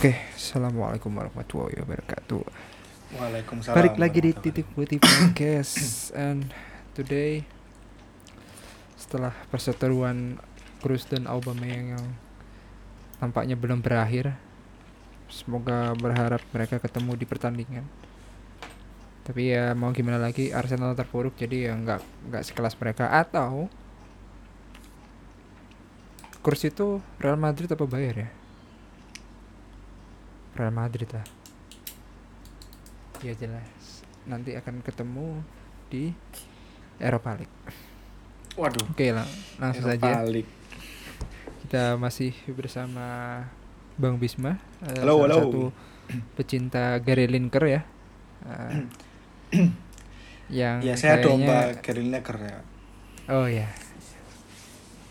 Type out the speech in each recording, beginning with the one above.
Oke, assalamualaikum warahmatullahi wabarakatuh. Waalaikumsalam. Balik lagi di titik putih podcast, and today setelah perseteruan Cruz dan Aubameyang yang tampaknya belum berakhir, semoga berharap mereka ketemu di pertandingan. Tapi ya mau gimana lagi Arsenal terpuruk jadi ya nggak nggak sekelas mereka atau Cruz itu Real Madrid apa Bayern ya? Real Madrid lah. Ya jelas. Nanti akan ketemu di Eropa League. Waduh. Oke lah, langsung Eropa saja. League. Kita masih bersama Bang Bisma, eh, Halo, salah halo. satu pecinta Gary Lineker ya. Yang Ya saya kayaknya- domba Gary Lineker ya. Oh ya.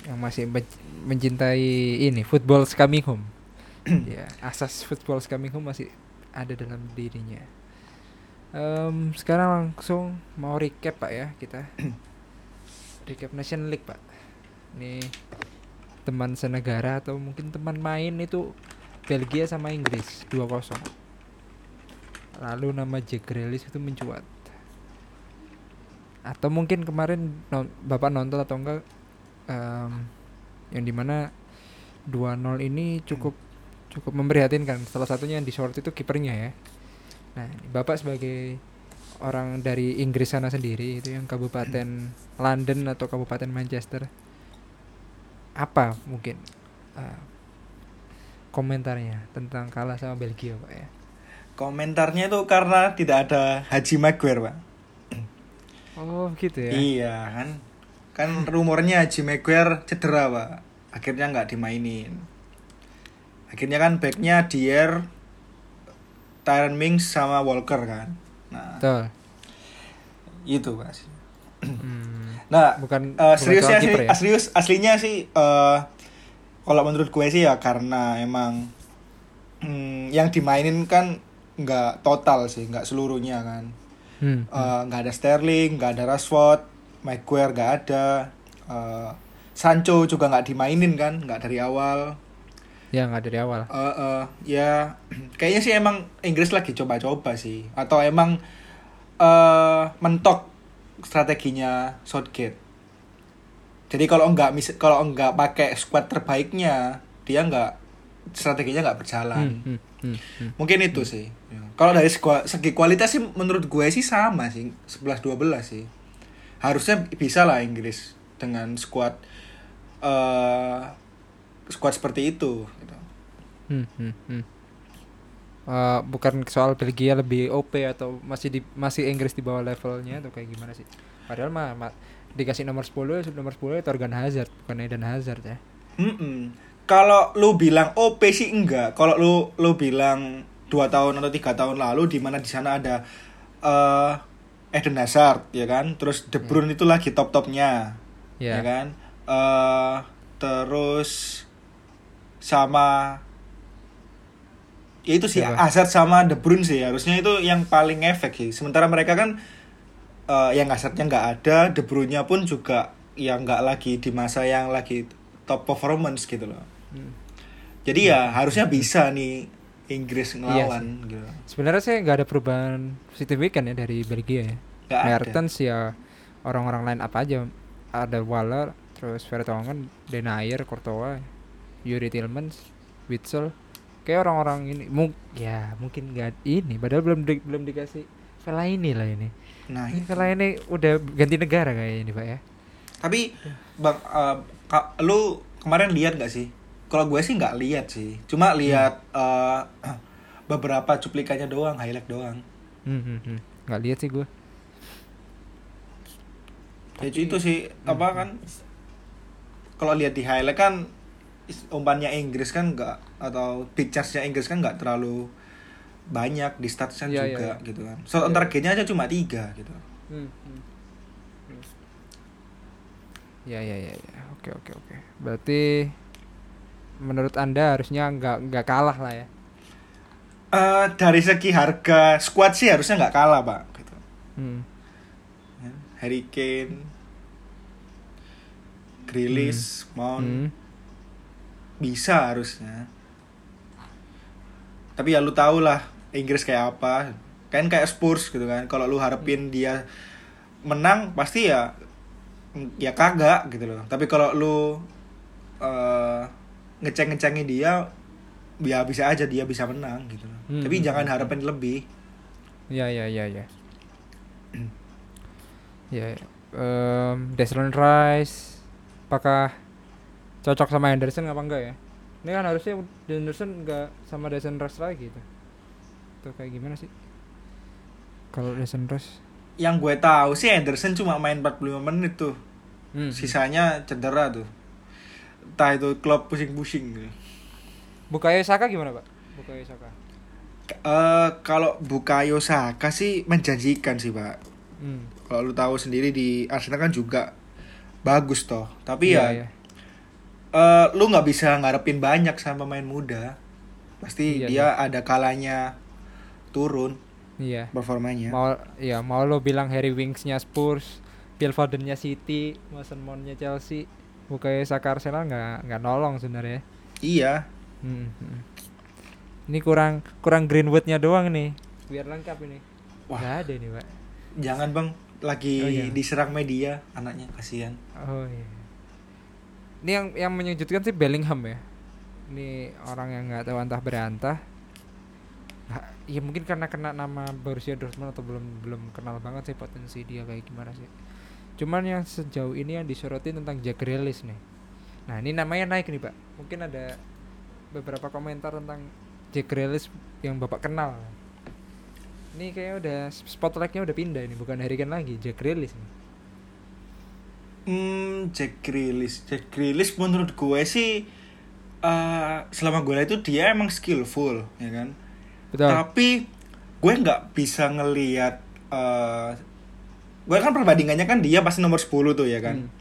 Yang masih men- mencintai ini football coming home. Ya, asas football coming home masih ada dalam dirinya. Em, sekarang langsung mau recap Pak ya kita. recap Nation League Pak. Ini teman senegara atau mungkin teman main itu Belgia sama Inggris 2-0. Lalu nama Jack Grealish itu mencuat atau mungkin kemarin non- bapak nonton atau enggak em, yang di mana 2-0 ini cukup cukup memprihatinkan salah satunya yang di short itu kipernya ya nah bapak sebagai orang dari Inggris sana sendiri itu yang kabupaten London atau kabupaten Manchester apa mungkin eh, komentarnya tentang kalah sama Belgia pak ya Komentarnya itu karena tidak ada Haji Maguire, Pak. oh gitu ya Iya kan. Kan rumornya Haji Maguire cedera, Pak. Akhirnya nggak dimainin. Akhirnya kan backnya Dier, Tyron Mings sama Walker kan. Nah, betul itu Pak. Hmm, Nah, bukan Eh, seriusnya soal sih, kiper ya? serius aslinya sih eh kalau menurut gue sih ya karena emang hmm, yang dimainin kan nggak total sih, nggak seluruhnya kan. Hmm, Eh, nggak ada Sterling, nggak ada Rashford, Maguire nggak ada, eh, Sancho juga nggak dimainin kan, nggak dari awal. Ya nggak dari awal. Eh, eh, ya kayaknya sih emang Inggris lagi coba-coba sih, atau emang eh mentok strateginya Southgate. Jadi kalau enggak mis kalau enggak pakai squad terbaiknya, dia enggak strateginya enggak berjalan. Hmm, hmm, hmm, hmm. Mungkin itu sih. Ya. Kalau dari segi, segi kualitas sih menurut gue sih sama sih, 11 12 sih. Harusnya bisa lah Inggris dengan squad eh squad seperti itu gitu. Hmm, hmm, hmm. Eh, bukan soal Belgia lebih OP atau masih di masih Inggris di bawah levelnya atau kayak gimana sih? Padahal mah, mah dikasih nomor 10 ya nomor 10 itu Torgan Hazard bukan Eden Hazard ya. Mm-mm. Kalau lu bilang OP sih enggak. Kalau lu lu bilang dua tahun atau tiga tahun lalu di mana di sana ada eh Eden Hazard ya kan, terus De Bruyne itu lagi top topnya Ya. ya kan. eh terus sama ya itu sih Siapa? Hazard sama De Bruyne sih harusnya itu yang paling efek sih. Sementara mereka kan eh yang Hazardnya nggak ada, De Bruyne pun juga yang nggak lagi di masa yang lagi top performance gitu loh. Hmm. Jadi ya harusnya bisa nih Inggris Iya ngelawan gitu. Sebenarnya saya nggak ada perubahan signifikan ya dari Belgia ya. Ada. Mertens ya orang-orang lain apa aja ada Waller, terus Vertonghen, Denayer, Courtois, Yuri Tillmans, Witsel. Kayak orang-orang ini mung ya mungkin nggak ini padahal belum di- belum dikasih ini lah ini. Nah, Ini itu. ini udah ganti negara kayak ini, Pak ya. tapi Bang eh, Kak, lu kemarin lihat nggak sih? Kalau gue sih nggak lihat sih. Cuma lihat eh, beberapa cuplikannya doang, highlight doang. Hmm, hmm, hmm. Nggak lihat sih gue. Ya itu sih apa kan kalau lihat di highlight kan umpannya Inggris kan nggak atau big chance-nya Inggris kan nggak terlalu banyak di statsnya Iya, iya, juga iya. gitu kan. So Iya. targetnya aja cuma tiga gitu. Hmm, hmm. Hmm. Ya ya ya ya. Oke oke oke. Berarti menurut Anda harusnya nggak nggak kalah lah ya. Eh dari segi harga squad sih harusnya nggak kalah pak. Gitu. Hmm. Ya, Harry Kane, Grealish, Mount Hmm. Bisa harusnya. tapi ya lu tau lah Inggris kayak apa kan kayak Spurs gitu kan kalau lu harapin dia menang pasti ya ya kagak gitu loh tapi kalau lu eh, ngeceng-ngecengin dia ya bisa aja dia bisa menang gitu loh Hmm, tapi hmm, jangan hmm. harapin lebih Ya ya ya ya. ya. Um, Declan Rice apakah cocok sama Henderson apa enggak ya? Ini kan harusnya Henderson enggak sama Declan Rice lagi tuh. Tuh kayak gimana sih? Kalau Declan Rice yang gue tahu sih Henderson cuma main 45 menit tuh hmm. sisanya cedera tuh entah itu klub pusing-pusing gitu. Bukayo Saka gimana, Pak? Bukayo Saka. Eh, kalau Bukayo Saka sih menjanjikan sih pak Hmm. kalau lu tahu sendiri di Arsenal kan juga bagus toh tapi Iya, ya iya. Eh, lu nggak bisa ngarepin banyak sama pemain muda pasti Iya, dia ada kalanya turun Iya. performanya Mau ya mau lo bilang Harry Winks-nya Spurs, Phil Foden-nya City, Mason Mount-nya Chelsea, Bukayo Saka Arsenal nggak nggak nolong sebenarnya. iya Hmm, hmm. Ini kurang kurang Greenwood-nya doang nih. Biar lengkap ini. Wah. Nggak ada nih, Pak. jangan bang lagi Oh, iya. diserang media anaknya kasihan Oh iya. Ini yang yang menyejutkan sih Bellingham ya. Ini orang yang nggak tahu antah berantah. Ha- Ya mungkin karena kena nama Borussia Dortmund atau belum belum kenal banget sih potensi dia kayak gimana sih. Cuman yang sejauh ini yang disorotin tentang Jack Grealish nih. Nah ini namanya naik nih pak. Mungkin ada beberapa komentar tentang Jack Grealish yang bapak kenal. Ini kayaknya udah spotlightnya udah pindah ini bukan Harry Kane lagi Jack Grealish nih. Hmm, Jack Grealish. Jack Grealish menurut gue sih eh selama gue lihat itu dia emang skillful, ya kan. Betul. Tapi gue nggak bisa ngelihat eh gue kan perbandingannya kan dia pasti nomor 10 tuh ya kan. Hmm.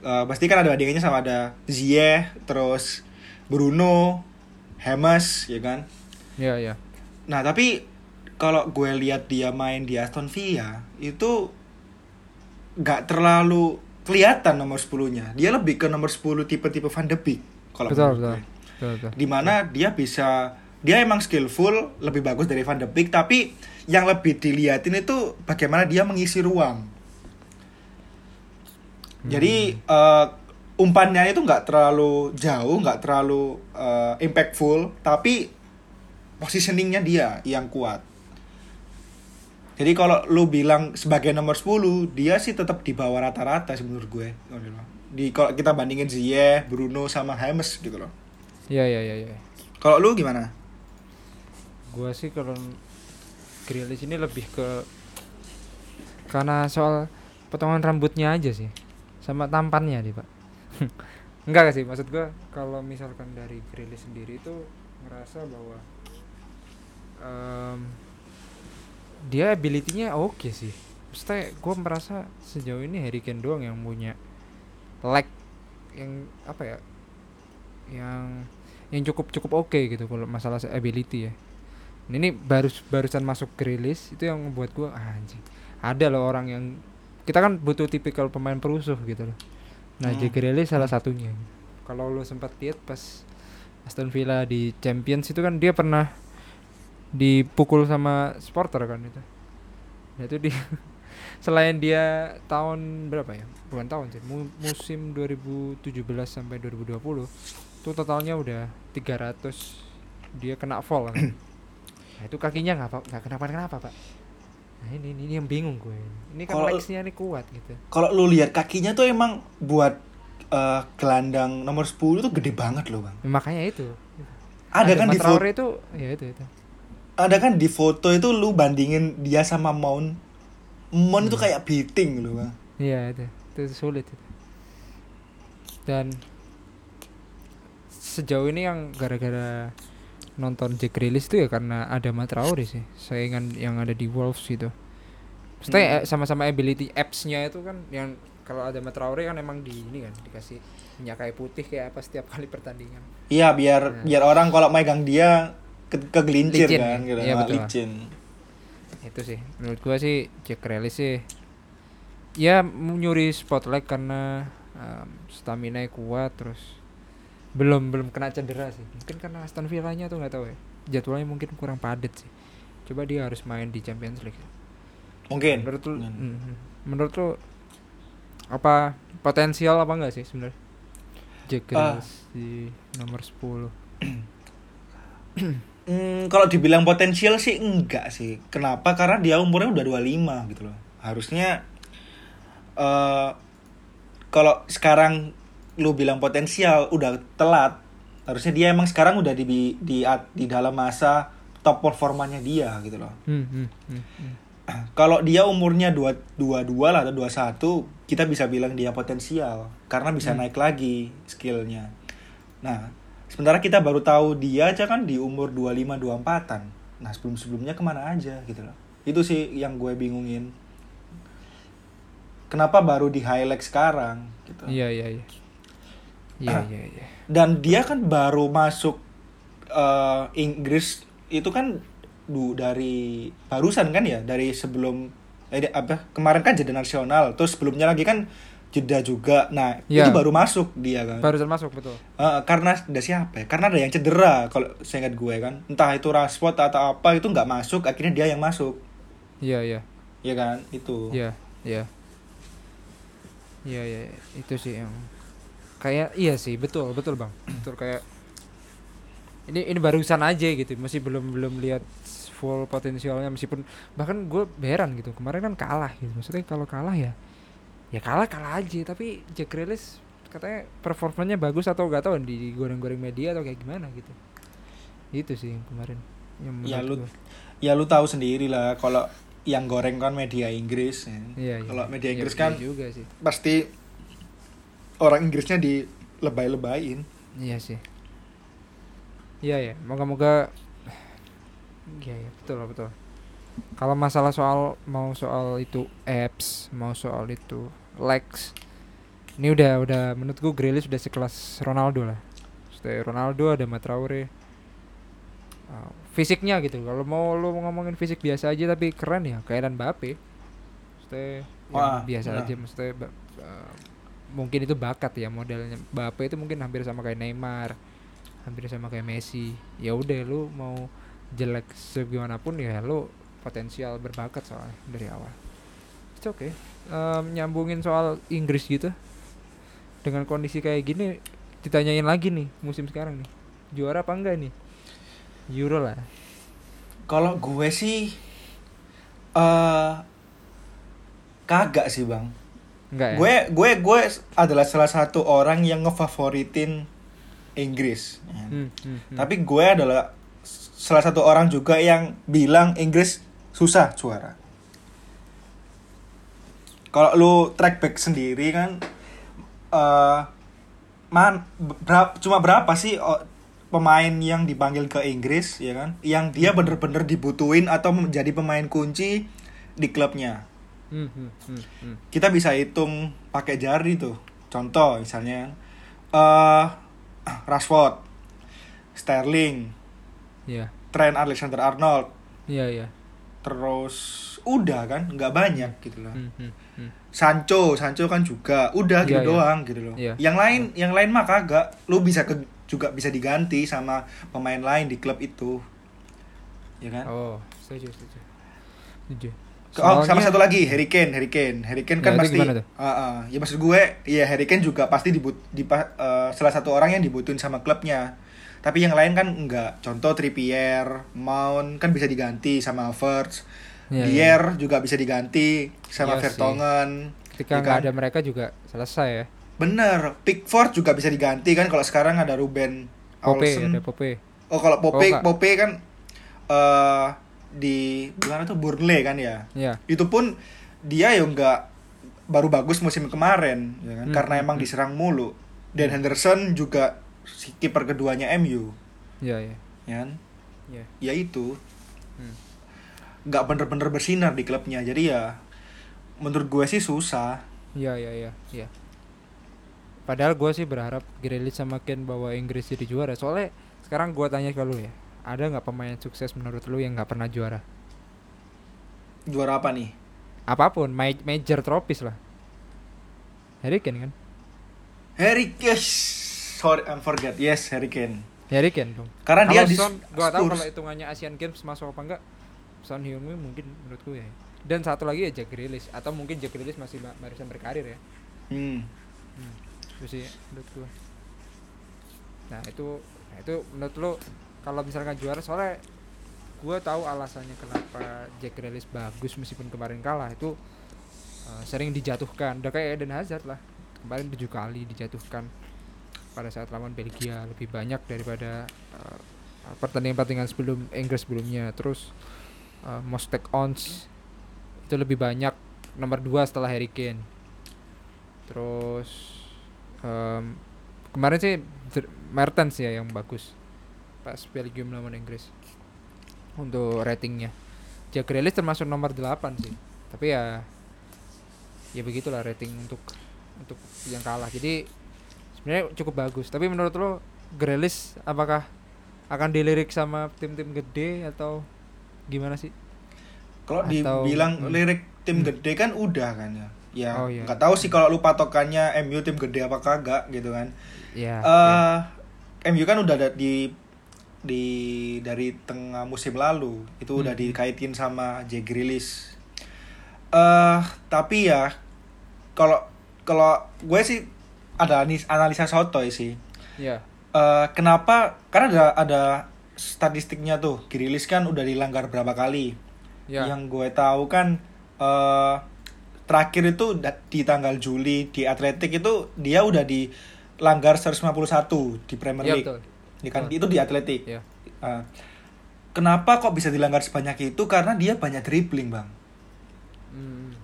Eh, pasti kan ada bandingannya sama ada Ziyech, terus Bruno, Hamas, ya kan. Iya iya. Nah, tapi kalau gue lihat dia main di Aston Villa itu nggak terlalu kelihatan nomor 10-nya. Dia lebih ke nomor 10 tipe-tipe Van de Beek kalau Betul betul. Betul betul. Di mana dia bisa dia emang skillful, lebih bagus dari Van de Beek, tapi yang lebih diliatin itu bagaimana dia mengisi ruang. Jadi eh, umpannya itu nggak terlalu jauh, nggak terlalu eh, impactful, tapi positioningnya dia yang kuat. Jadi kalau lu bilang sebagai nomor 10, dia sih tetap di bawah rata-rata sih menurut gue. Di kalau kita bandingin Ziyech, Bruno sama James gitu loh. Iya iya iya iya. Kalau lu gimana? Gua sih kalau Grealish ini lebih ke karena soal potongan rambutnya aja sih. Sama tampannya nih, Pak. Enggak sih, maksud gua kalau misalkan dari Grealish sendiri itu ngerasa bahwa em, dia ability-nya oke sih. Maksudnya gue merasa sejauh ini Harry Kane doang yang punya lag yang apa ya yang yang cukup cukup oke gitu kalau masalah ability ya ini baru barusan masuk Grealish itu yang membuat gua ah, anjing ada loh orang yang kita kan butuh tipikal pemain perusuh gitu loh nah Hmm. Jack Grealish salah satunya kalau lo sempat lihat pas Aston Villa di Champions itu kan dia pernah dipukul sama supporter kan itu. Nah itu dia selain dia tahun berapa ya? Bukan tahun sih mu- musim 2017 sampai 2020 itu totalnya udah 300 dia kena fall kan. Nah itu kakinya nggak apa- nggak kenapa kenapa pak. Nah ini, ini ini yang bingung gue. Ini kan legsnya ini kuat gitu. Kalau lu lihat kakinya tuh emang buat eh, gelandang nomor 10 tuh gede banget loh, Bang. Ya, makanya itu. Ada, kan di foto itu ya itu itu ada kan di foto itu lu bandingin dia sama Mount. Mount itu kayak beating loh, Bang. Iya itu, itu sulit itu. Dan sejauh ini yang gara-gara nonton Jack Grealish itu ya karena ada Traore sih, saingan yang ada di Wolves gitu. Maksudnya Hmm. eh, sama-sama ability apps-nya itu kan yang kalau ada Traore kan emang di ini kan dikasih minyak kayu putih kayak apa setiap kali pertandingan. Iya, biar Nah. biar orang kalau megang dia ke kegelincir Licin kan ya? gitu. Iya, Nah, betul. licin. Itu sih menurut gua sih Jack Grealish sih ya nyuri spotlight karena stamina kuat terus belum belum kena cedera sih mungkin karena Aston Villa-nya tuh nggak tahu ya jadwalnya mungkin kurang padat sih coba dia harus main di Champions League Mungkin. menurut lu Mungkin. Mhm. menurut lu apa potensial apa enggak sih sebenarnya Jack Ah. Grealish di nomor 10 Hmm, kalau dibilang potensial sih enggak sih. Kenapa? Karena dia umurnya udah 25 gitu loh. Harusnya eh kalau sekarang lu bilang potensial udah telat. Harusnya dia emang sekarang udah di di di dalam masa top performanya dia gitu loh. hmm, hmm, hmm, hmm. Kalau dia umurnya 2 22 lah atau 21, kita bisa bilang dia potensial karena bisa Hmm. naik lagi skillnya. Nah, sementara kita baru tahu dia aja kan di umur 25 24-an. Nah, sebelum-sebelumnya ke mana aja gitu loh. Itu sih yang gue bingungin. Kenapa baru di highlight sekarang gitu. iya iya iya iya Ah. iya iya Dan dia kan baru masuk eh, Inggris itu kan du dari barusan kan ya dari sebelum eh, apa kemarin kan jeda nasional terus sebelumnya lagi kan jeda juga nah Iya. itu baru masuk dia kan barusan masuk betul Eh, karena ada siapa ya? karena ada yang cedera kalau saya ingat gue kan entah itu Rashford atau apa itu nggak masuk akhirnya dia yang masuk iya iya ya kan itu Iya, iya. Iya, iya, iya. itu sih yang kayak iya sih, betul, betul, Bang. Betul kayak ini ini barusan aja gitu, masih belum belum lihat full potensialnya meskipun bahkan gue heran gitu. Kemarin kan kalah gitu. Maksudnya kalau kalah ya ya kalah kalah aja, tapi Jack Grealish katanya performanya bagus atau gak tahu di goreng-goreng media atau kayak gimana gitu. Itu sih yang kemarin. Yang Ya, lu- gua. ya lu tahu sendiri lah kalau yang goreng kan media Inggris ya. Iya, iya. kalau media Iya, Inggris iya kan juga sih. pasti orang Inggrisnya dilebay-lebayin Iya sih. Iya ya, moga-moga Iya ya, betul betul. Kalau masalah soal mau soal itu apps, mau soal itu likes. Ini udah udah menurut gue Grealish udah sekelas Ronaldo lah. Maksudnya Ronaldo ada Matraore. Uh, fisiknya gitu. Kalau mau lu ngomongin fisik biasa aja tapi keren ya, kayak dan Mbappe. Maksudnya Wah, biasa nah. aja maksudnya ba- uh, mungkin itu bakat ya modelnya Mbappe itu mungkin hampir sama kayak Neymar hampir sama kayak Messi ya udah lu mau jelek segimanapun ya lu potensial berbakat soalnya dari awal. It's okay. Em, nyambungin soal Inggris gitu dengan kondisi kayak gini ditanyain lagi nih musim sekarang nih. Juara apa enggak nih? Euro lah. Kalau gue sih eh kagak sih bang. Enggak ya? Gue gue gue adalah salah satu orang yang ngefavoritin Inggris. Hmm, hmm, hmm. tapi gue adalah salah satu orang juga yang bilang Inggris susah juara. Kalau lu track back sendiri kan eh man berapa cuma berapa sih oh, pemain yang dipanggil ke Inggris ya kan? Yang dia bener-bener dibutuhin atau menjadi pemain kunci di klubnya. Hmm, hmm, hmm, hmm. kita bisa hitung pakai jari tuh. Contoh misalnya eh Rashford Sterling iya. Trent Alexander Arnold iya iya terus udah kan nggak banyak gitu loh Hmm, hmm, hmm. Sancho Sancho kan juga udah gitu Iya, iya. doang gitu loh Iya. yang lain yang lain mah kagak lu bisa ke, juga bisa diganti sama pemain lain di klub itu ya kan oh setuju setuju setuju Ke- Oh, sama Soalnya- satu lagi Harry Kane, Harry Kane, Harry Kane kan Ya, pasti? Ah, ah. ya maksud gue, ya Harry Kane juga pasti dibut, di, eh, salah satu orang yang dibutuhin sama klubnya. Tapi yang lain kan enggak. Contoh Trippier, Mount kan bisa diganti sama Havertz, Iya, Dier juga bisa diganti sama sih. Vertonghen. ketika ya nggak kan? ada mereka juga selesai ya Bener, Pickford juga bisa diganti kan kalau sekarang ada Ruben Pope Olsen. ada Pope Oh kalau Pope, Oh, enggak. Pope kan eh di mana tuh Burnley kan ya? ya itu pun dia ya nggak baru bagus musim kemarin ya kan Hmm, karena hmm, emang hmm. diserang mulu dan Henderson juga si kiper keduanya MU ya ya ya kan? Ya ya itu. Hmm. nggak bener-bener bersinar di klubnya. Jadi ya menurut gue sih susah. Ya ya ya ya padahal gue sih berharap Grealish sama Kane bawa Inggris jadi juara. Soalnya sekarang gue tanya ke lu ya ada nggak pemain sukses menurut lu yang nggak pernah juara? Juara apa nih? Apa pun ma- major trophies lah. Harry Kane kan? Harry yes sorry I forget yes Harry Kane Harry Kane dong. Karena dia Kalau di Son, gua tahu kalau hitungannya Asian Games masuk apa enggak. Son Heung-min mungkin menurutku ya. Dan satu lagi ya Jack Grealish atau mungkin Jack Grealish masih ma- barisan berkarir ya. Hmm. Hmm. Itu sih menurutku. Nah, itu nah itu menurut lo kalau misalkan juara soalnya gua tahu alasannya kenapa Jack Grealish bagus meskipun kemarin kalah itu uh, sering dijatuhkan. Udah kayak Eden Hazard lah. Kemarin tujuh kali dijatuhkan pada saat lawan Belgia lebih banyak daripada uh, pertandingan-pertandingan sebelum Inggris sebelumnya. Terus uh, most take ons itu lebih banyak nomor 2 setelah Harry Kane. Terus em, kemarin sih Mertens ya yang bagus pas Belgium lawan Inggris untuk ratingnya. Jack Grealish termasuk nomor 8 sih. Tapi ya ya begitulah rating untuk untuk yang kalah. Jadi sebenarnya cukup bagus. Tapi menurut lo Grealish apakah akan dilirik sama tim-tim gede atau gimana sih? Kalau dibilang hmm. lirik tim Hmm. gede kan udah kan ya. Ya, Oh, iya. nggak tahu sih kalau lu patokannya MU tim gede apa kagak gitu kan. Ya. eh MU kan udah ada di di dari tengah musim lalu itu udah Hmm. dikaitin sama Jack Grealish. Eh tapi ya kalau kalau gue sih ada analisa sotoy sih. ya. Eh kenapa? Karena ada ada statistiknya tuh. Grealish kan udah dilanggar berapa kali. Ya. Yang gue tahu kan eh terakhir itu di tanggal Juli di Atletik itu dia udah dilanggar 151 di Premier Iya, League. betul. Ya kan? Betul. Itu di Atletik. Ya. Eh, kenapa kok bisa dilanggar sebanyak itu? Karena dia banyak dribbling, Bang. Hmm.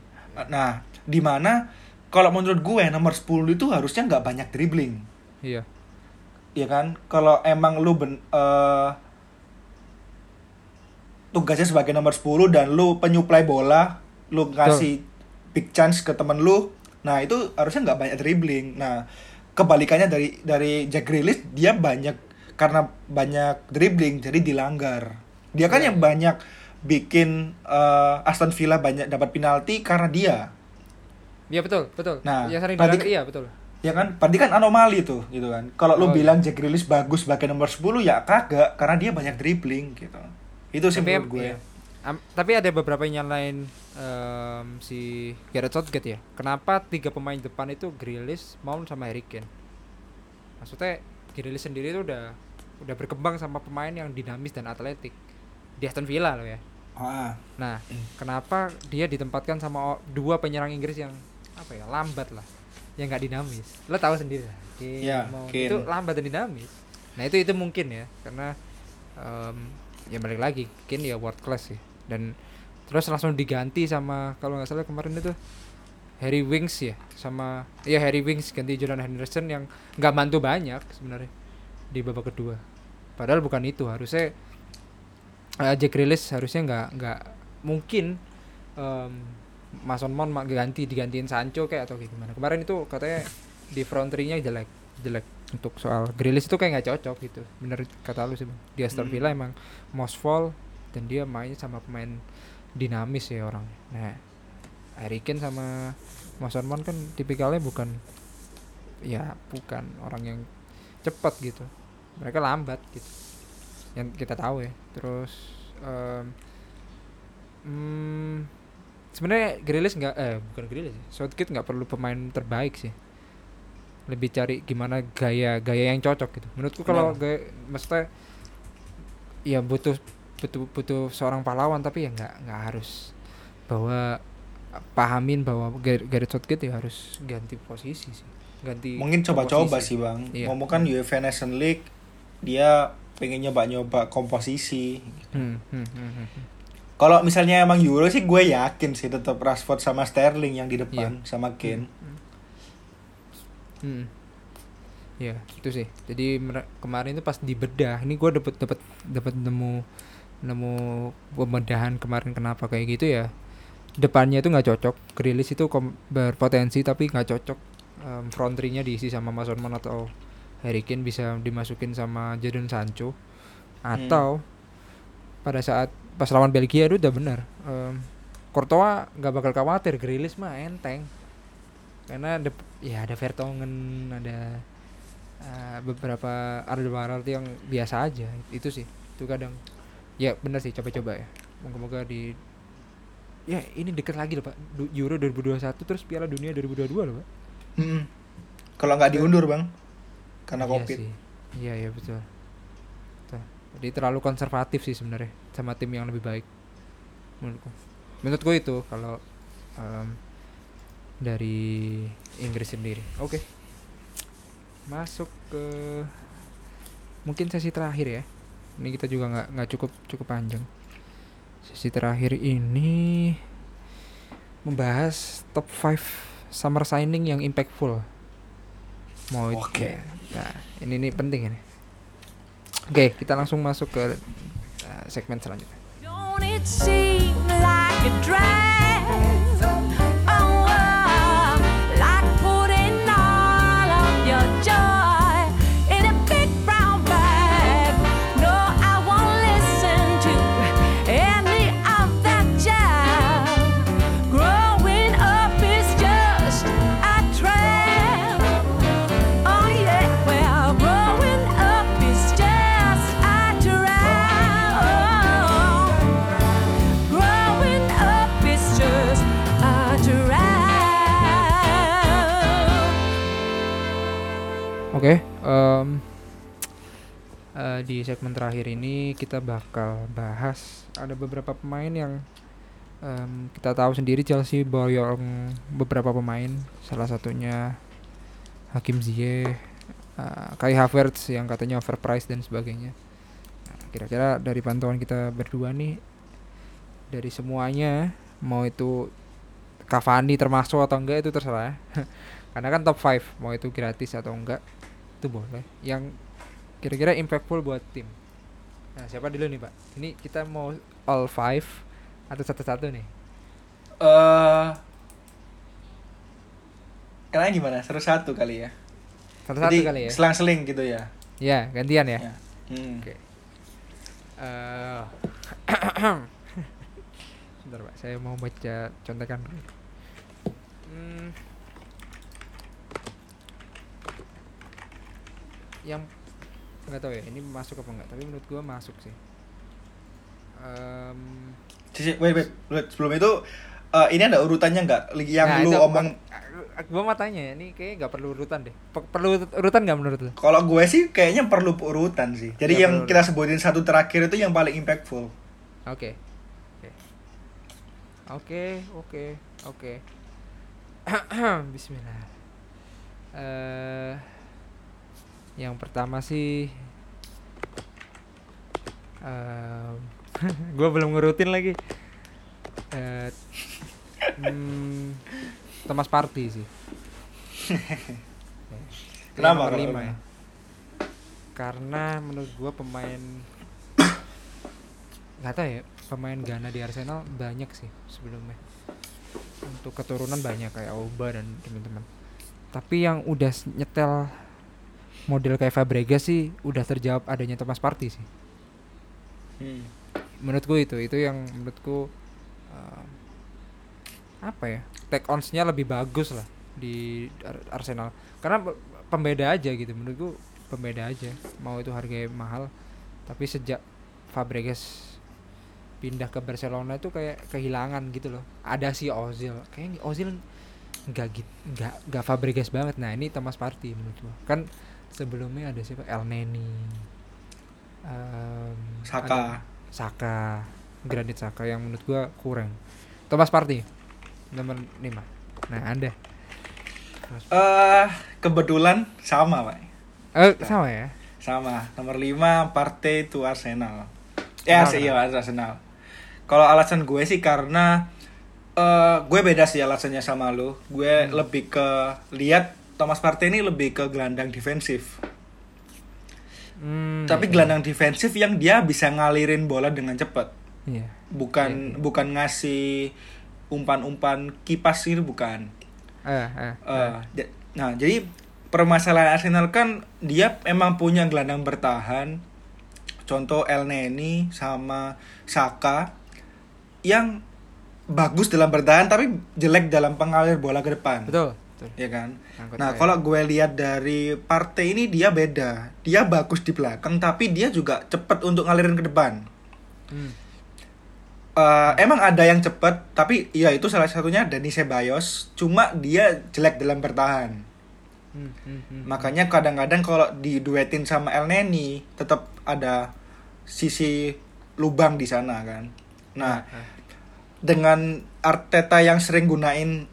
Nah, di mana kalau menurut gue nomor 10 itu harusnya nggak banyak dribbling. Iya. ya kan kalau emang lu ben, eh, tugasnya sebagai nomor 10 dan lu penyuplai bola lu ngasih big chance ke temen lu nah itu harusnya nggak banyak dribbling nah kebalikannya dari dari Jack Grealish dia banyak karena banyak dribbling jadi dilanggar dia kan Iya. yang banyak bikin eh, Aston Villa banyak dapat penalti karena dia Iya betul, betul. Nah, yang sering dilanggar iya betul. ya kan berarti kan anomali tuh gitu kan kalau lu Oh, iya. bilang Jack Grealish bagus sebagai nomor 10 ya kagak karena dia banyak dribbling gitu itu sih Tapi menurut gue iya. Am- tapi ada beberapa yang nyalain em, si Gareth Southgate ya. Kenapa tiga pemain depan itu Grealish, Mount sama Harry Kane? Maksudnya Grealish sendiri itu udah udah berkembang sama pemain yang dinamis dan atletik di Aston Villa loh ya. ah, Nah, kenapa dia ditempatkan sama dua penyerang Inggris yang apa ya lambat lah, yang nggak dinamis. Lo tahu sendiri lah. Kane. itu lambat dan dinamis. Nah itu itu mungkin ya, karena em, ya balik lagi, Kane ya world class sih. Dan terus langsung diganti sama kalau nggak salah kemarin itu Harry Winks ya, sama ya Harry Winks ganti Jordan Henderson yang nggak bantu banyak sebenarnya di babak kedua. Padahal bukan itu, harusnya uh, Jack Grealish harusnya nggak nggak mungkin em, Mason Mount ganti digantiin Sancho kayak atau kayak gimana. Kemarin itu katanya di front three-nya jelek jelek untuk soal Grealish itu kayak nggak cocok gitu. Bener kata lu sih bang. Di Aston Hmm. Villa emang most fall dan dia mainnya sama pemain dinamis ya orang. Nah Harry Kane sama Mason Mount kan tipikalnya bukan ya bukan orang yang cepat gitu. Mereka lambat gitu. Yang kita tahu ya. Terus em, hmm, sebenarnya Grealish nggak eh bukan Grealish sih. Southgate nggak perlu pemain terbaik sih. Lebih cari gimana gaya gaya yang cocok gitu. Menurutku kalau gaya maksudnya ya butuh butuh butuh seorang pahlawan tapi ya nggak nggak harus bahwa pahamin bahwa Gar- Gareth Southgate ya harus ganti posisi sih. Ganti mungkin coba-coba sih bang. Iya. ngomong kan UEFA Nation League dia pengen nyoba-nyoba komposisi. Hmm, hmm, hmm, hmm, hmm. Kalau misalnya emang Euro sih gue yakin sih tetap Rashford sama Sterling yang di depan sama Kane Hmm. Ya, itu sih. Jadi kemarin itu pas dibedah, ini gua dapat dapat dapat nemu nemu pembedahan kemarin kenapa kayak gitu ya. Depannya itu nggak cocok. Grealish itu berpotensi tapi nggak cocok. Em, front three-nya diisi sama Mason Mount atau Harry Kane bisa dimasukin sama Jadon Sancho atau pada saat pas lawan Belgia itu udah benar. Em, Courtois nggak bakal khawatir Grealish mah enteng karena ada ya ada Vertonghen ada eh, beberapa Alderweireld yang biasa aja itu sih itu kadang ya benar sih coba-coba ya moga-moga di ya ini dekat lagi loh pak Euro 2021 terus Piala Dunia 2022 loh pak Mm-mm. Kalau nggak diundur bang, karena Iya covid. iya iya Betul. Jadi terlalu konservatif sih sebenarnya sama tim yang lebih baik menurutku. Menurutku itu kalau em, dari Inggris sendiri. Oke. Masuk ke mungkin sesi terakhir ya. Ini kita juga nggak nggak cukup cukup panjang. Sesi terakhir ini membahas top 5 summer signing yang impactful. Mau itu Oke. nah ini ini penting ini oke kita langsung masuk ke uh, segmen selanjutnya Don't it seem like a drag? Em, eh, di segmen terakhir ini kita bakal bahas ada beberapa pemain yang em, kita tahu sendiri Chelsea boyong beberapa pemain, salah satunya Hakim Ziyech, eh, Kai Havertz yang katanya overpriced dan sebagainya. Nah, kira-kira dari pantauan kita berdua nih, dari semuanya mau itu Cavani termasuk atau enggak itu terserah. Karena kan top 5 mau itu gratis atau enggak itu boleh yang kira-kira impactful buat tim nah siapa dulu nih pak ini kita mau all five atau satu-satu nih Eh, Kalian gimana? Seru satu kali ya. satu-satu Jadi kali ya selang-seling gitu ya. ya gantian ya Ya. Hmm. oke Eh, sebentar pak saya mau baca contekan dulu Hmm. Yang nggak tahu ya ini masuk apa enggak tapi menurut gua masuk sih Cici, wait, wait, wait. Sebelum itu eh, ini ada urutannya nggak? Yang Nah, lu itu omong gua mau tanya ya, ini kayaknya nggak perlu urutan deh. Pe- perlu urutan nggak menurut lu? Kalau gue sih kayaknya perlu urutan sih. Jadi Ya, yang perlu kita sebutin satu terakhir itu yang paling impactful. Oke. Oke. Oke, oke, oke. Bismillah. Eh yang pertama sih em, gua belum ngurutin lagi. Eh hmm, Thomas Partey sih. Kenapa nomor kalau lima ya? Karena menurut gua pemain nggak tahu ya pemain Ghana di Arsenal banyak sih sebelumnya untuk keturunan banyak kayak Auba dan teman-teman tapi yang udah nyetel model kayak Fabregas sih udah terjawab adanya Thomas Partey sih. Hmm. menurutku itu itu yang menurutku uh, apa ya take ons-nya lebih bagus lah di Ar- Arsenal. Karena pe- pembeda aja gitu menurutku pembeda aja. Mau itu harganya mahal tapi sejak Fabregas pindah ke Barcelona itu kayak kehilangan gitu loh. Ada si Ozil kayaknya Ozil nggak gitu nggak nggak Fabregas banget. Nah ini Thomas Partey menurut gua kan sebelumnya ada siapa El Neni em, Saka. ada- Saka Granit Saka yang menurut gua kurang Thomas Partey nomor 5 nah anda Eh, kebetulan sama, Pak. eh sama ya Sama. Nomor 5 Partey itu Arsenal. Ya, sih iya Arsenal. Kalau alasan gue sih karena eh gue beda sih alasannya sama lu. Gue lebih ke lihat Thomas Partey ini lebih ke gelandang defensif. Hmm, Tapi iya. gelandang defensif yang dia bisa ngalirin bola dengan cepat. iya Bukan bukan ngasih umpan-umpan kipas gitu bukan. eh eh, Eh, ja- nah, jadi permasalahan Arsenal kan dia emang punya gelandang bertahan. Contoh El Neni sama Saka yang bagus dalam bertahan tapi jelek dalam pengalir bola ke depan. betul betul. ya kan Ngangkut nah kalau gue lihat dari partai ini dia beda dia bagus di belakang tapi dia juga cepet untuk ngalirin ke depan Hmm. Eh, emang ada yang cepet tapi ya itu salah satunya Dani Ceballos cuma dia jelek dalam bertahan Hmm, hmm, hmm. makanya kadang-kadang kalau diduetin sama El Neni tetap ada sisi lubang di sana kan nah Ah, ah. dengan Arteta yang sering gunain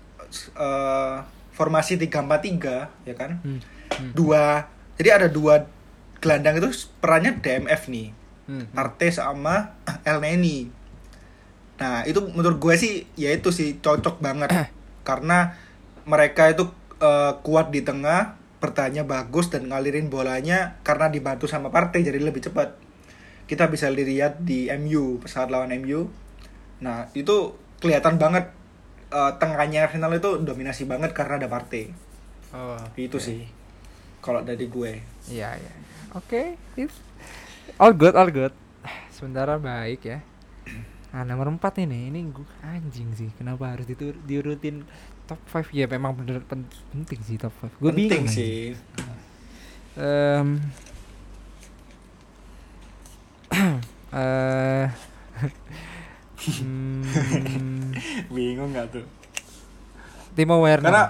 eh, formasi 3-4-3 ya kan? Hmm, hmm, dua jadi ada dua gelandang itu perannya DMF nih. Hmm, hmm. Arte sama El Neni. Nah itu menurut gue sih ya itu sih cocok banget. Karena mereka itu eh, kuat di tengah bertanya bagus dan ngalirin bolanya karena dibantu sama Partey jadi lebih cepat. Kita bisa lihat di MU saat lawan MU nah itu kelihatan banget eh, tengahnya Arsenal itu dominasi banget karena ada Partey Oh, itu oke. sih kalau dari gue Iya, iya. Oke, tips. All good, all good. Sementara baik ya. Nah, nomor 4 ini, ini gua anjing sih. Kenapa harus ditur diurutin top 5? Ya memang bener pen- penting sih top 5. Gue penting bingung sih Em, eh hmm, bingung nggak tuh Timo Werner. Karena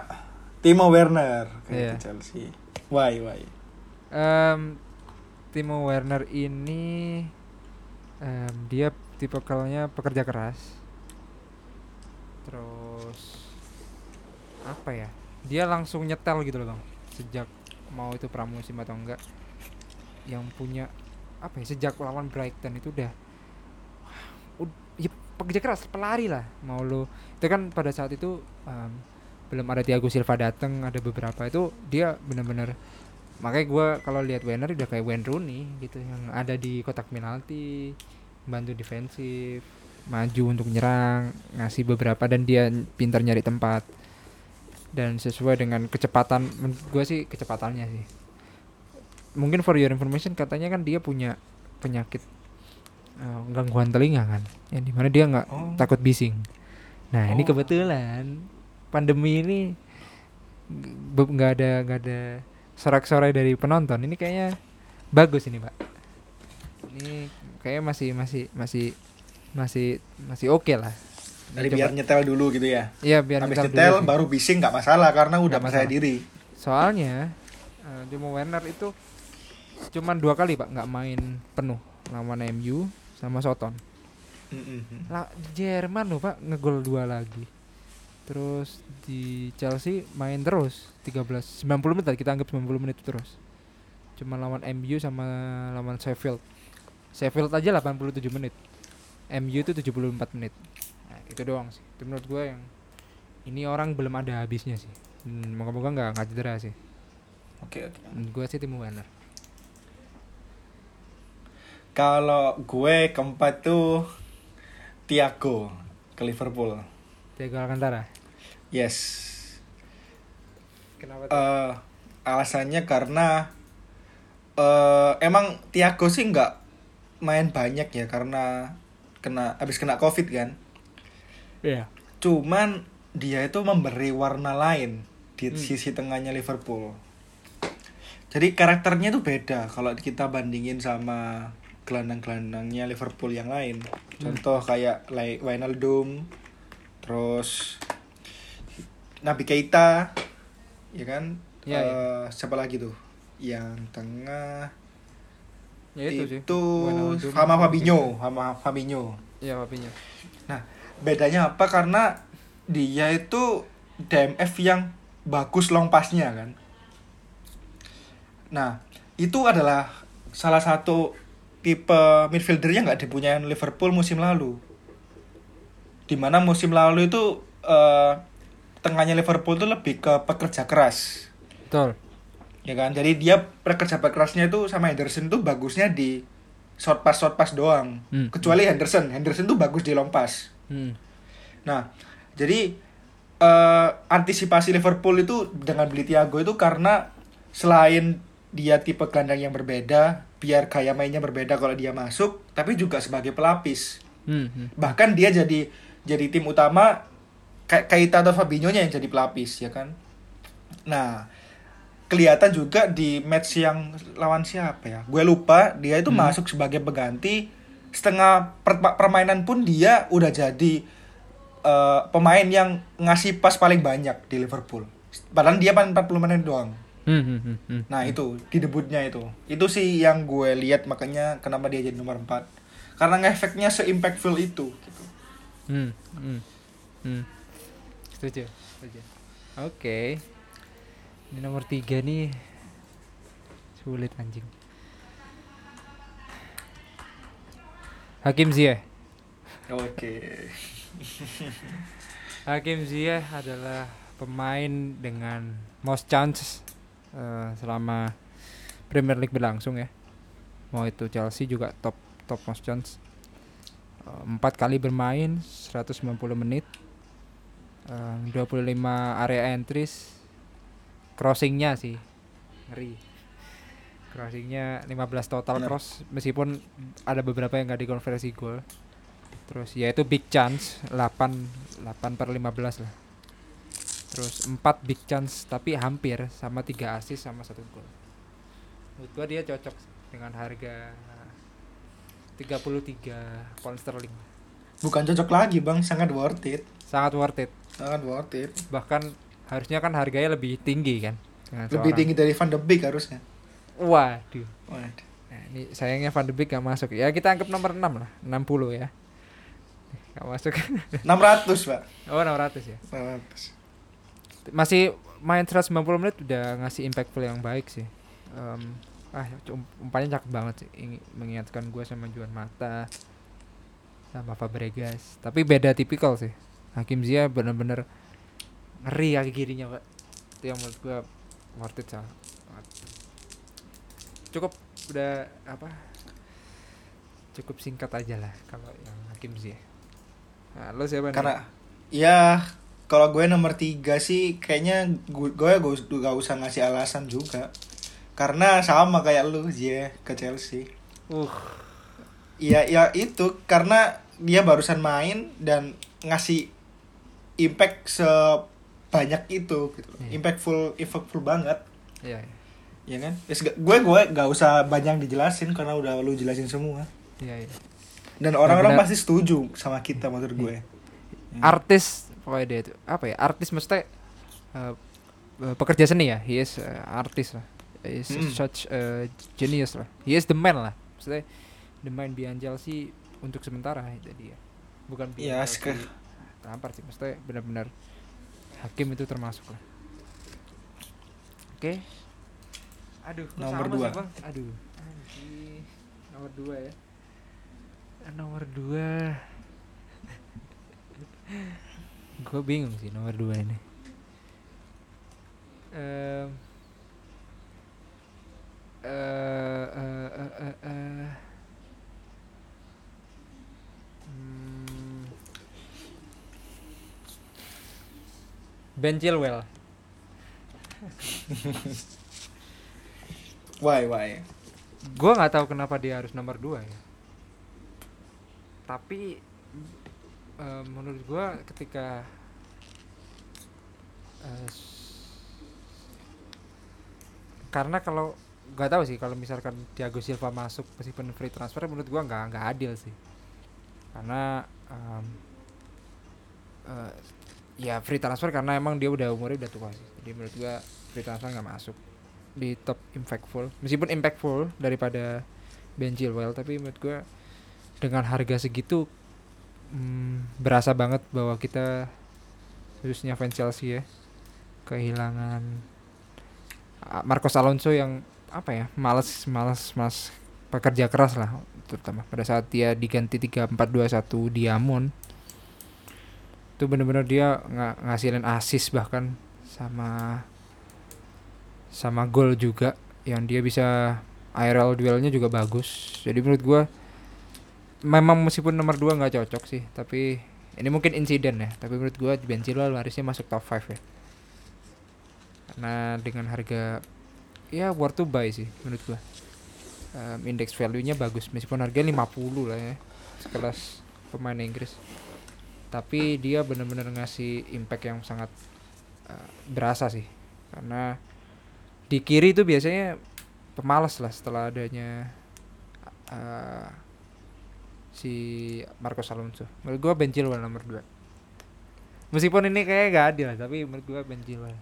Timo Werner Iya. kayak Chelsea. Why why? Em, Timo Werner ini em, dia tipikalnya pekerja keras. Terus apa ya? Dia langsung nyetel gitu loh bang. Sejak mau itu pramusim atau enggak, yang punya apa ya? Sejak lawan Brighton itu udah, ud- pekerja keras, pelari lah. Mau lo itu kan pada saat itu em, belum ada Thiago Silva datang, ada beberapa. Itu dia benar-benar makanya gue kalau lihat Werner udah kayak Wayne Rooney gitu yang ada di kotak penalti bantu defensif maju untuk nyerang ngasih beberapa dan dia pintar nyari tempat. Dan sesuai dengan kecepatan gue sih kecepatannya sih. Mungkin for your information katanya kan dia punya penyakit eh, gangguan telinga kan yang di mana dia nggak Oh. takut bising nah ini Oh. kebetulan pandemi ini nggak ada nggak ada sorak-sorai dari penonton ini kayaknya bagus ini pak ini kayaknya masih masih masih masih masih oke lah Dari Coba- biar nyetel dulu gitu ya. iya biar Habis nyetel dulu nyetel sih. baru bising nggak masalah karena udah Nggak percaya masalah. diri. soalnya Timo Werner itu cuman dua kali pak nggak main penuh lawan MU sama Soton. Mm-mm. lah Jerman loh pak ngegol dua lagi. Terus di Chelsea main terus 13 90 menit kita anggap 90 menit terus. Cuma lawan MU sama lawan Sheffield. Sheffield aja 87 menit. MU itu 74 menit. Nah, itu doang sih. Itu menurut gue yang ini orang belum ada habisnya sih. Hmm, moga-moga nggak nggak cedera sih. Oke oke. menurut gue sih Timo Werner Kalau gue keempat tuh Thiago ke Liverpool. Thiago Alcantara Yes. kenapa Eh alasannya karena eh emang Thiago sih nggak main banyak ya karena kena habis kena covid kan. Iya Cuman dia itu memberi warna lain di Hmm. sisi tengahnya Liverpool. Jadi karakternya tuh beda kalau kita bandingin sama gelandang-gelandangnya Liverpool yang lain. Hmm. Contoh kayak like Wijnaldum, terus Nabi Keita, ya kan? Iya, iya. Eh, Siapa lagi tuh? Yang tengah ya itu, sih itu Wijnaldum, sama Fabinho, sama Fabinho. iya Fabinho Nah, bedanya apa? Karena dia itu DMF yang bagus long pass-nya kan. Nah, itu adalah salah satu tipe midfielder yang nggak dipunyai Liverpool musim lalu. Di mana musim lalu itu eh, tengahnya Liverpool itu lebih ke pekerja keras, betul ya kan? Jadi dia pekerja kerasnya itu sama Henderson tuh bagusnya di short pass short pass doang. Hmm. Kecuali Henderson, Henderson tuh bagus di long pass. hmm. Nah, jadi eh, antisipasi Liverpool itu dengan beli Thiago itu karena selain dia tipe gelandang yang berbeda, biar gaya mainnya berbeda kalau dia masuk, tapi juga sebagai pelapis. Hmm, hmm. Bahkan dia jadi jadi tim utama kayak Keita atau Fabinho yang jadi pelapis, ya kan? Nah, kelihatan juga di match yang lawan siapa ya? Gue lupa, dia itu Hmm. masuk sebagai pengganti setengah per- permainan pun dia udah jadi eh, pemain yang ngasih pas paling banyak di Liverpool. Padahal dia paling 40 menit doang. Hmm, hmm, hmm, hmm. Nah, itu di debutnya itu. Itu sih yang gue lihat makanya kenapa dia jadi nomor 4. Karena ngefeknya se-impactful itu gitu. Hmm, hmm, hmm. Setuju, setuju. Oke. Ini nomor tiga nih sulit anjing. Hakim Ziyech. Oke. Hakim Ziyech adalah pemain dengan most chance eh, selama Premier League berlangsung ya. Mau itu Chelsea juga top top most chance. Eh, Empat kali bermain 190 menit. Eh, 25 area entries. Crossingnya sih ngeri. Crossingnya 15 total cross meskipun ada beberapa yang nggak dikonversi gol. Terus ya itu big chance 8 8 per 15 lah. Terus 4 big chance tapi hampir sama 3 assist sama satu gol. Menurut gua dia cocok dengan harga 33 pound sterling. Bukan cocok lagi, Bang, sangat worth it. Sangat worth it. Sangat worth it. Bahkan harusnya kan harganya lebih tinggi kan. dengan Lebih seorang- tinggi dari Van de Beek harusnya. Waduh. Waduh. Nah, ini sayangnya Van de Beek gak masuk. Ya kita anggap nomor 6 lah, 60 ya. Gak masuk. 600, Pak. oh 600 ya. 600. Masih main 190 menit udah ngasih impactful yang baik sih. Em, ah um- umpannya cakep banget sih. Ini mengingatkan gue sama Juan Mata sama Fabregas. Tapi beda tipikal sih. Hakim Ziyech bener-bener ngeri kaki kirinya pak. Itu yang menurut gue worth it sangat. Cukup udah apa? Cukup singkat aja lah kalau yang Hakim Ziyech. Nah, lo siapa nih? Karena ya kalau gue nomor tiga sih kayaknya gue gue gak usah ngasih alasan juga. Karena sama kayak lu, Zia ke Chelsea. uh Iya, ya itu karena dia barusan main dan ngasih impact sebanyak itu gitu. Iya. Impactful impactful banget. iya, iya. Ya kan? Gue gue gak usah banyak dijelasin karena udah lu jelasin semua. Iya, iya. Dan orang-orang pasti setuju sama kita menurut gue. Hmm. artis pokoknya dia itu apa ya artis maksudnya uh, uh, pekerja seni ya he is uh, artis lah. He is Mm. such a genius lah. He is the man lah. Maksudnya the man behind Chelsea untuk sementara itu dia. Bukan Chelsea. Lampard sih maksudnya benar-benar hakim itu termasuk lah. Oke. Aduh kok Nomor dua. sih, Bang? aduh. Nomor dua ya. Nomor dua gue bingung sih nomor dua ini eh, eh, eh, eh, eh. Hmm. Ben Chilwell Why why? gue nggak tahu kenapa dia harus nomor dua ya tapi eh, menurut gue ketika s- karena kalau nggak tahu sih kalau misalkan Thiago Silva masuk meskipun free transfer menurut gue nggak nggak adil sih. Karena em, eh, ya free transfer karena emang dia udah umurnya udah tua sih. Jadi menurut gue free transfer nggak masuk di top impactful. Meskipun impactful daripada Ben Chilwell tapi menurut gue dengan harga segitu mm, berasa banget bahwa kita khususnya fans Chelsea ya kehilangan ah, Marcos Alonso yang apa ya males males mas pekerja keras lah terutama pada saat dia diganti 3-4-2-1 Diamond. Itu bener-bener dia nga- ngasilin assist bahkan sama sama gol juga yang dia bisa aerial duelnya juga bagus. Jadi menurut gua memang meskipun nomor 2 nggak cocok sih tapi ini mungkin insiden ya. Tapi menurut gua Ben Chilwell harusnya masuk top 5 ya. Karena dengan harga ya worth to buy sih menurut gua. Em, index value-nya bagus meskipun harga 50 lah ya sekelas pemain Inggris. Tapi dia benar-benar ngasih impact yang sangat eh, berasa sih. Karena di kiri itu biasanya pemalas lah setelah adanya eh, si Marcos Alonso menurut gua Ben Chilwell nomor 2 meskipun ini kayak gak adil tapi menurut gua Ben Chilwell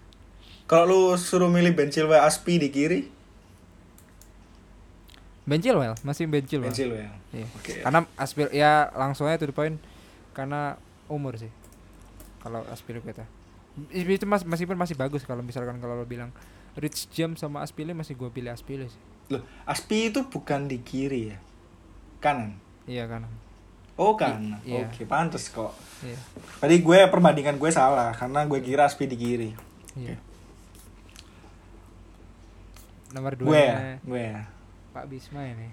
Kalau lu suruh milih Ben Chilwell Aspi di kiri, Ben Chilwell masih Ben Chilwell, Ben Chilwell. Iya. Oke. karena aspir ya langsung aja to the point karena umur sih kalau Aspilicueta itu mas meskipun masih bagus kalau misalkan kalau lo bilang Rich Jam sama Aspili masih gua pilih Aspili sih Loh, Aspi itu bukan di kiri ya? Kanan. Iya kan Oh, kanan. iya. Oke, pantes kok. iya Tadi gue perbandingan gue salah karena gue kira Aspi di kiri. iya nomor dua Gue ya, gue ya. Pak Bisma ini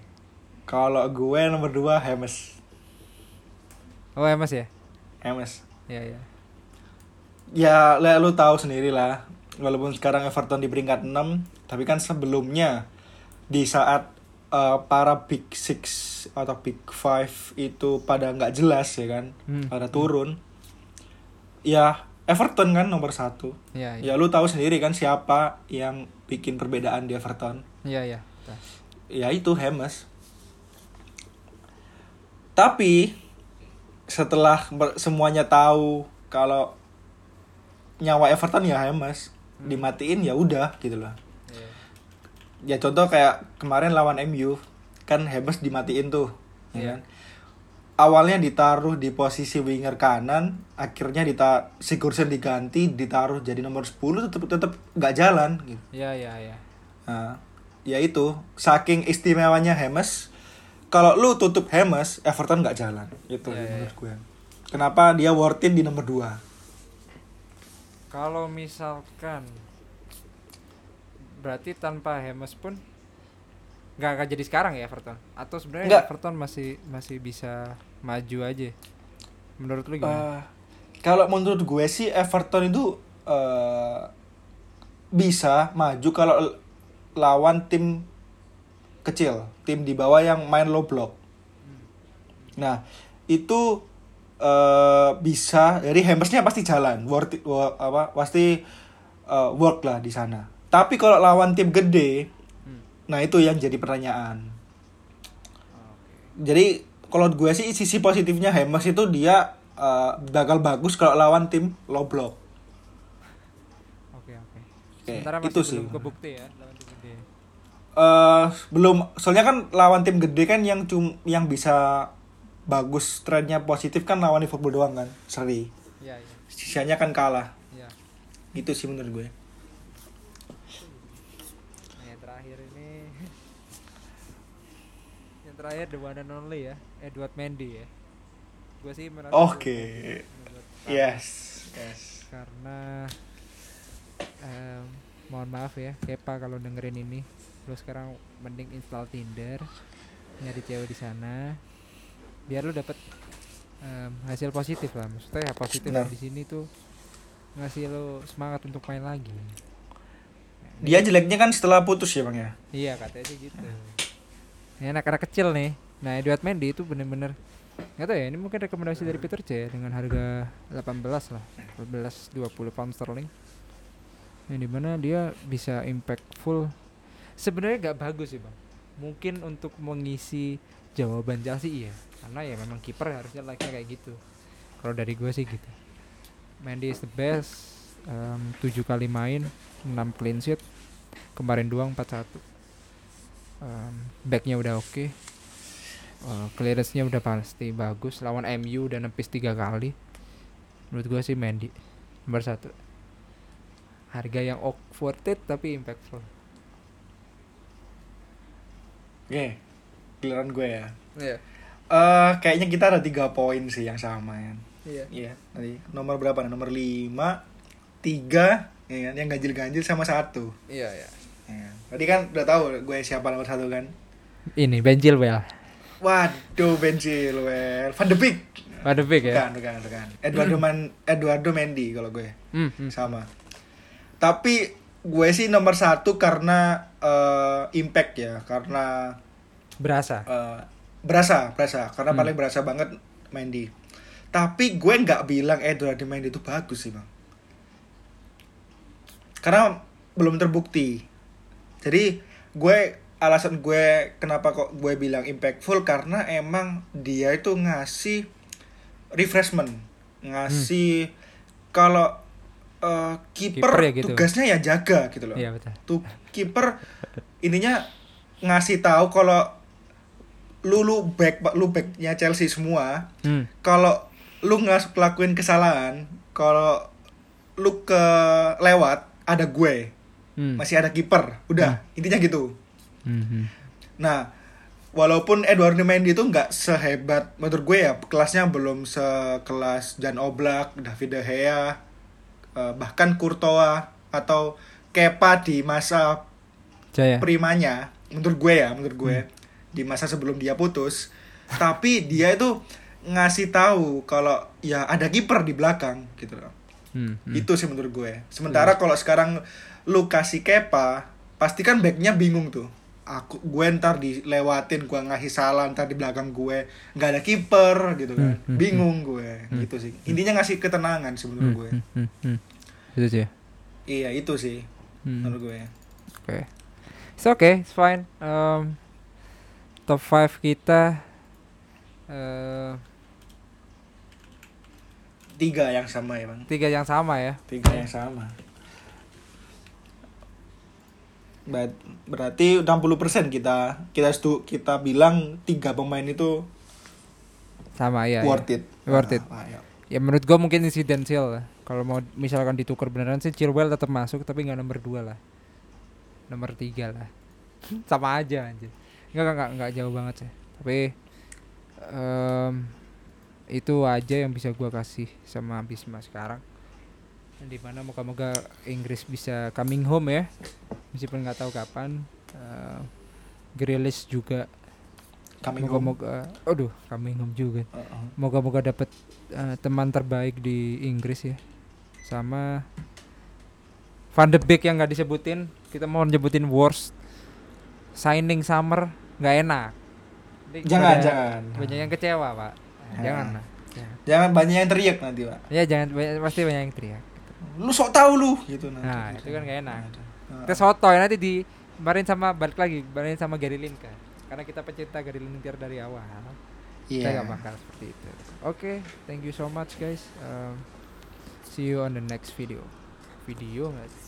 Kalau gue nomor 2 Hemes. oh mas ya Hemes. iya iya Ya, le- lu tahu sendiri lah. Walaupun sekarang Everton di peringkat 6, tapi kan sebelumnya di saat eh, para Big Six atau Big Five itu pada nggak jelas ya kan, Hmm. pada turun. Ya, Everton kan nomor satu. iya iya Ya lu tahu sendiri kan siapa yang bikin perbedaan di Everton. iya iya betul. Ya itu Hemes. Tapi setelah semuanya tahu kalau nyawa Everton ya Hemes dimatiin ya udah gitu loh. Ya contoh kayak kemarin lawan MU kan Hemes dimatiin tuh, ya Iya. kan? Awalnya ditaruh di posisi winger kanan, akhirnya dita Sigurdsson diganti, ditaruh jadi nomor 10 tetep tetep nggak jalan gitu. iya iya iya Nah, ya itu saking istimewanya Hemes. Kalau lu tutup Hemes, Everton nggak jalan. Itu Iya, iya, menurut gue. Kenapa dia worth it di nomor 2? kalau misalkan berarti tanpa Hemes pun nggak akan jadi sekarang ya Everton atau sebenarnya. Everton masih masih bisa maju aja menurut lu gimana? Eh, kalau menurut gue sih Everton itu eh, bisa maju kalau lawan tim kecil, tim di bawah yang main low block. Nah, itu eh, bisa dari Hammersnya pasti jalan, worth it, wo- apa pasti eh, work lah di sana. Tapi kalau lawan tim gede, Hmm. nah itu yang jadi pertanyaan. Jadi kalau gue sih sisi positifnya Hammers itu dia eh, bakal bagus kalau lawan tim low block. Oke oke. Oke, Sementara masih itu sih. belum kebukti ya lawan tim gede. eh belum soalnya kan lawan tim gede kan yang cum yang bisa bagus trennya positif kan lawan Liverpool doang kan seri Iya iya sisanya kan kalah iya. gitu sih menurut gue Nah, yang terakhir ini yang terakhir the one and only ya. Edward Mendy ya. Gue sih merasa oke. Menurut yes. Yes. Karena em, mohon maaf ya Kepa kalau dengerin ini. Lu sekarang mending install Tinder nyari cewek di sana biar lu dapet em, hasil positif lah. Maksudnya ya positif Benar. di sini tuh ngasih lu semangat untuk main lagi. Dia jeleknya kan setelah putus ya bang ya? Iya katanya sih gitu ini anak-anak kecil nih. Nah Edward Mendy itu bener-bener nggak tahu ya ini mungkin rekomendasi dari Peter C ya, dengan harga 18 lah. 18 20 pound sterling. Yang di mana dia bisa impactful. Sebenarnya nggak bagus sih bang. Mungkin untuk mengisi jawaban Chelsea iya. Karena ya memang kiper harusnya like kayak gitu. Kalau dari gue sih gitu. Mendy is the best Em, 7 kali main 6 clean sheet. Kemarin doang 4-1 um, backnya udah oke. Eh, clearance-nya udah pasti bagus. Lawan MU udah nepis tiga kali. Menurut gua sih Mendy nomor satu. Harga yang it tapi impactful. Oke giliran gue ya. Iya. Eh kayaknya kita ada tiga poin sih yang sama ya iya. Iya tadi nomor berapa nih? Nomor lima tiga ya kan? yang ganjil-ganjil sama satu. Iya iya ya. tadi kan udah tahu gue siapa nomor satu kan ini Ben Chilwell Waduh, Ben Chilwell. Van de Beek. Pada big ya Bukan, bukan, bukan. Eduardo Man Eduardo Mendy kalau gue. Hmm, hmm. Sama. Tapi gue sih nomor satu karena eh, impact ya, karena berasa eh, berasa, berasa, karena Hmm. paling berasa banget Mendy. Tapi gue nggak bilang Eduardo Mendy itu bagus sih bang. Karena belum terbukti. Jadi gue alasan gue kenapa kok gue bilang impactful karena emang dia itu ngasih refreshment, ngasih kalau eh, kiper ya gitu. tugasnya ya jaga gitu loh. Iya betul. Tuh kiper intinya ngasih tahu kalau lu lu back lu backnya Chelsea semua Hmm. kalau lu nggak ngelakuin kesalahan kalau lu ke lewat ada gue Hmm. masih ada kiper. Udah intinya gitu. Hmm, hmm. nah walaupun Eduardo Mendy itu nggak sehebat menurut gue ya kelasnya belum sekelas Jan Oblak David De Gea eh, bahkan Courtois atau Kepa di masa Jaya. primanya. Menurut gue ya menurut gue. Di masa sebelum dia putus. Tapi dia itu ngasih tahu kalau ya ada kiper di belakang gitu loh. Hmm, hmm. itu sih menurut gue. Sementara kalau sekarang lu kasih kepa pasti kan backnya bingung tuh aku gue ntar dilewatin gue ngasih salah ntar di belakang gue nggak ada kiper gitu kan Hmm, hmm, bingung gue gitu sih intinya ngasih ketenangan sih menurut gue Hmm, hmm, hmm. Itu sih. ya? iya itu sih Hmm. menurut gue Oke. It's okay, it's fine. Um, top 5 kita eh tiga yang sama ya bang tiga yang sama ya. tiga yang sama berarti 60% kita kita stu, kita bilang tiga pemain itu Sama ya. worth ya. it Worth it. Ah, ya. Ya menurut gua mungkin insidensial lah. Kalau mau misalkan ditukar beneran sih Chilwell tetap masuk tapi nggak nomor 2 lah. Nomor 3 lah. sama aja anjir. Enggak enggak enggak, enggak jauh banget sih. Tapi em, itu aja yang bisa gua kasih sama Bisma sekarang. Di mana moga-moga Inggris bisa coming home ya. Meskipun nggak tahu kapan. Uh, Grealish juga Coming home. moga-moga aduh coming home juga Uh-uh. moga-moga dapat eh, teman terbaik di Inggris ya sama Van de Beek yang nggak disebutin kita mau nyebutin worst signing summer nggak enak Nanti jangan jangan banyak yang kecewa pak Ya. jangan lah Ya. jangan banyak yang teriak nanti pak ya jangan banyak, pasti banyak yang teriak lu sok tahu lu gitu nanti. Nah, itu kan gak enak. Kita sotoy nanti di kemarin sama balik lagi kemarin sama Gary Lineker karena kita pecinta Gary Lineker dari awal. Iya. kita nggak bakal seperti itu. Oke thank you so much guys. Um, see you on the next video. Video sih?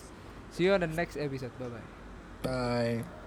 see you on the next episode. Bye bye bye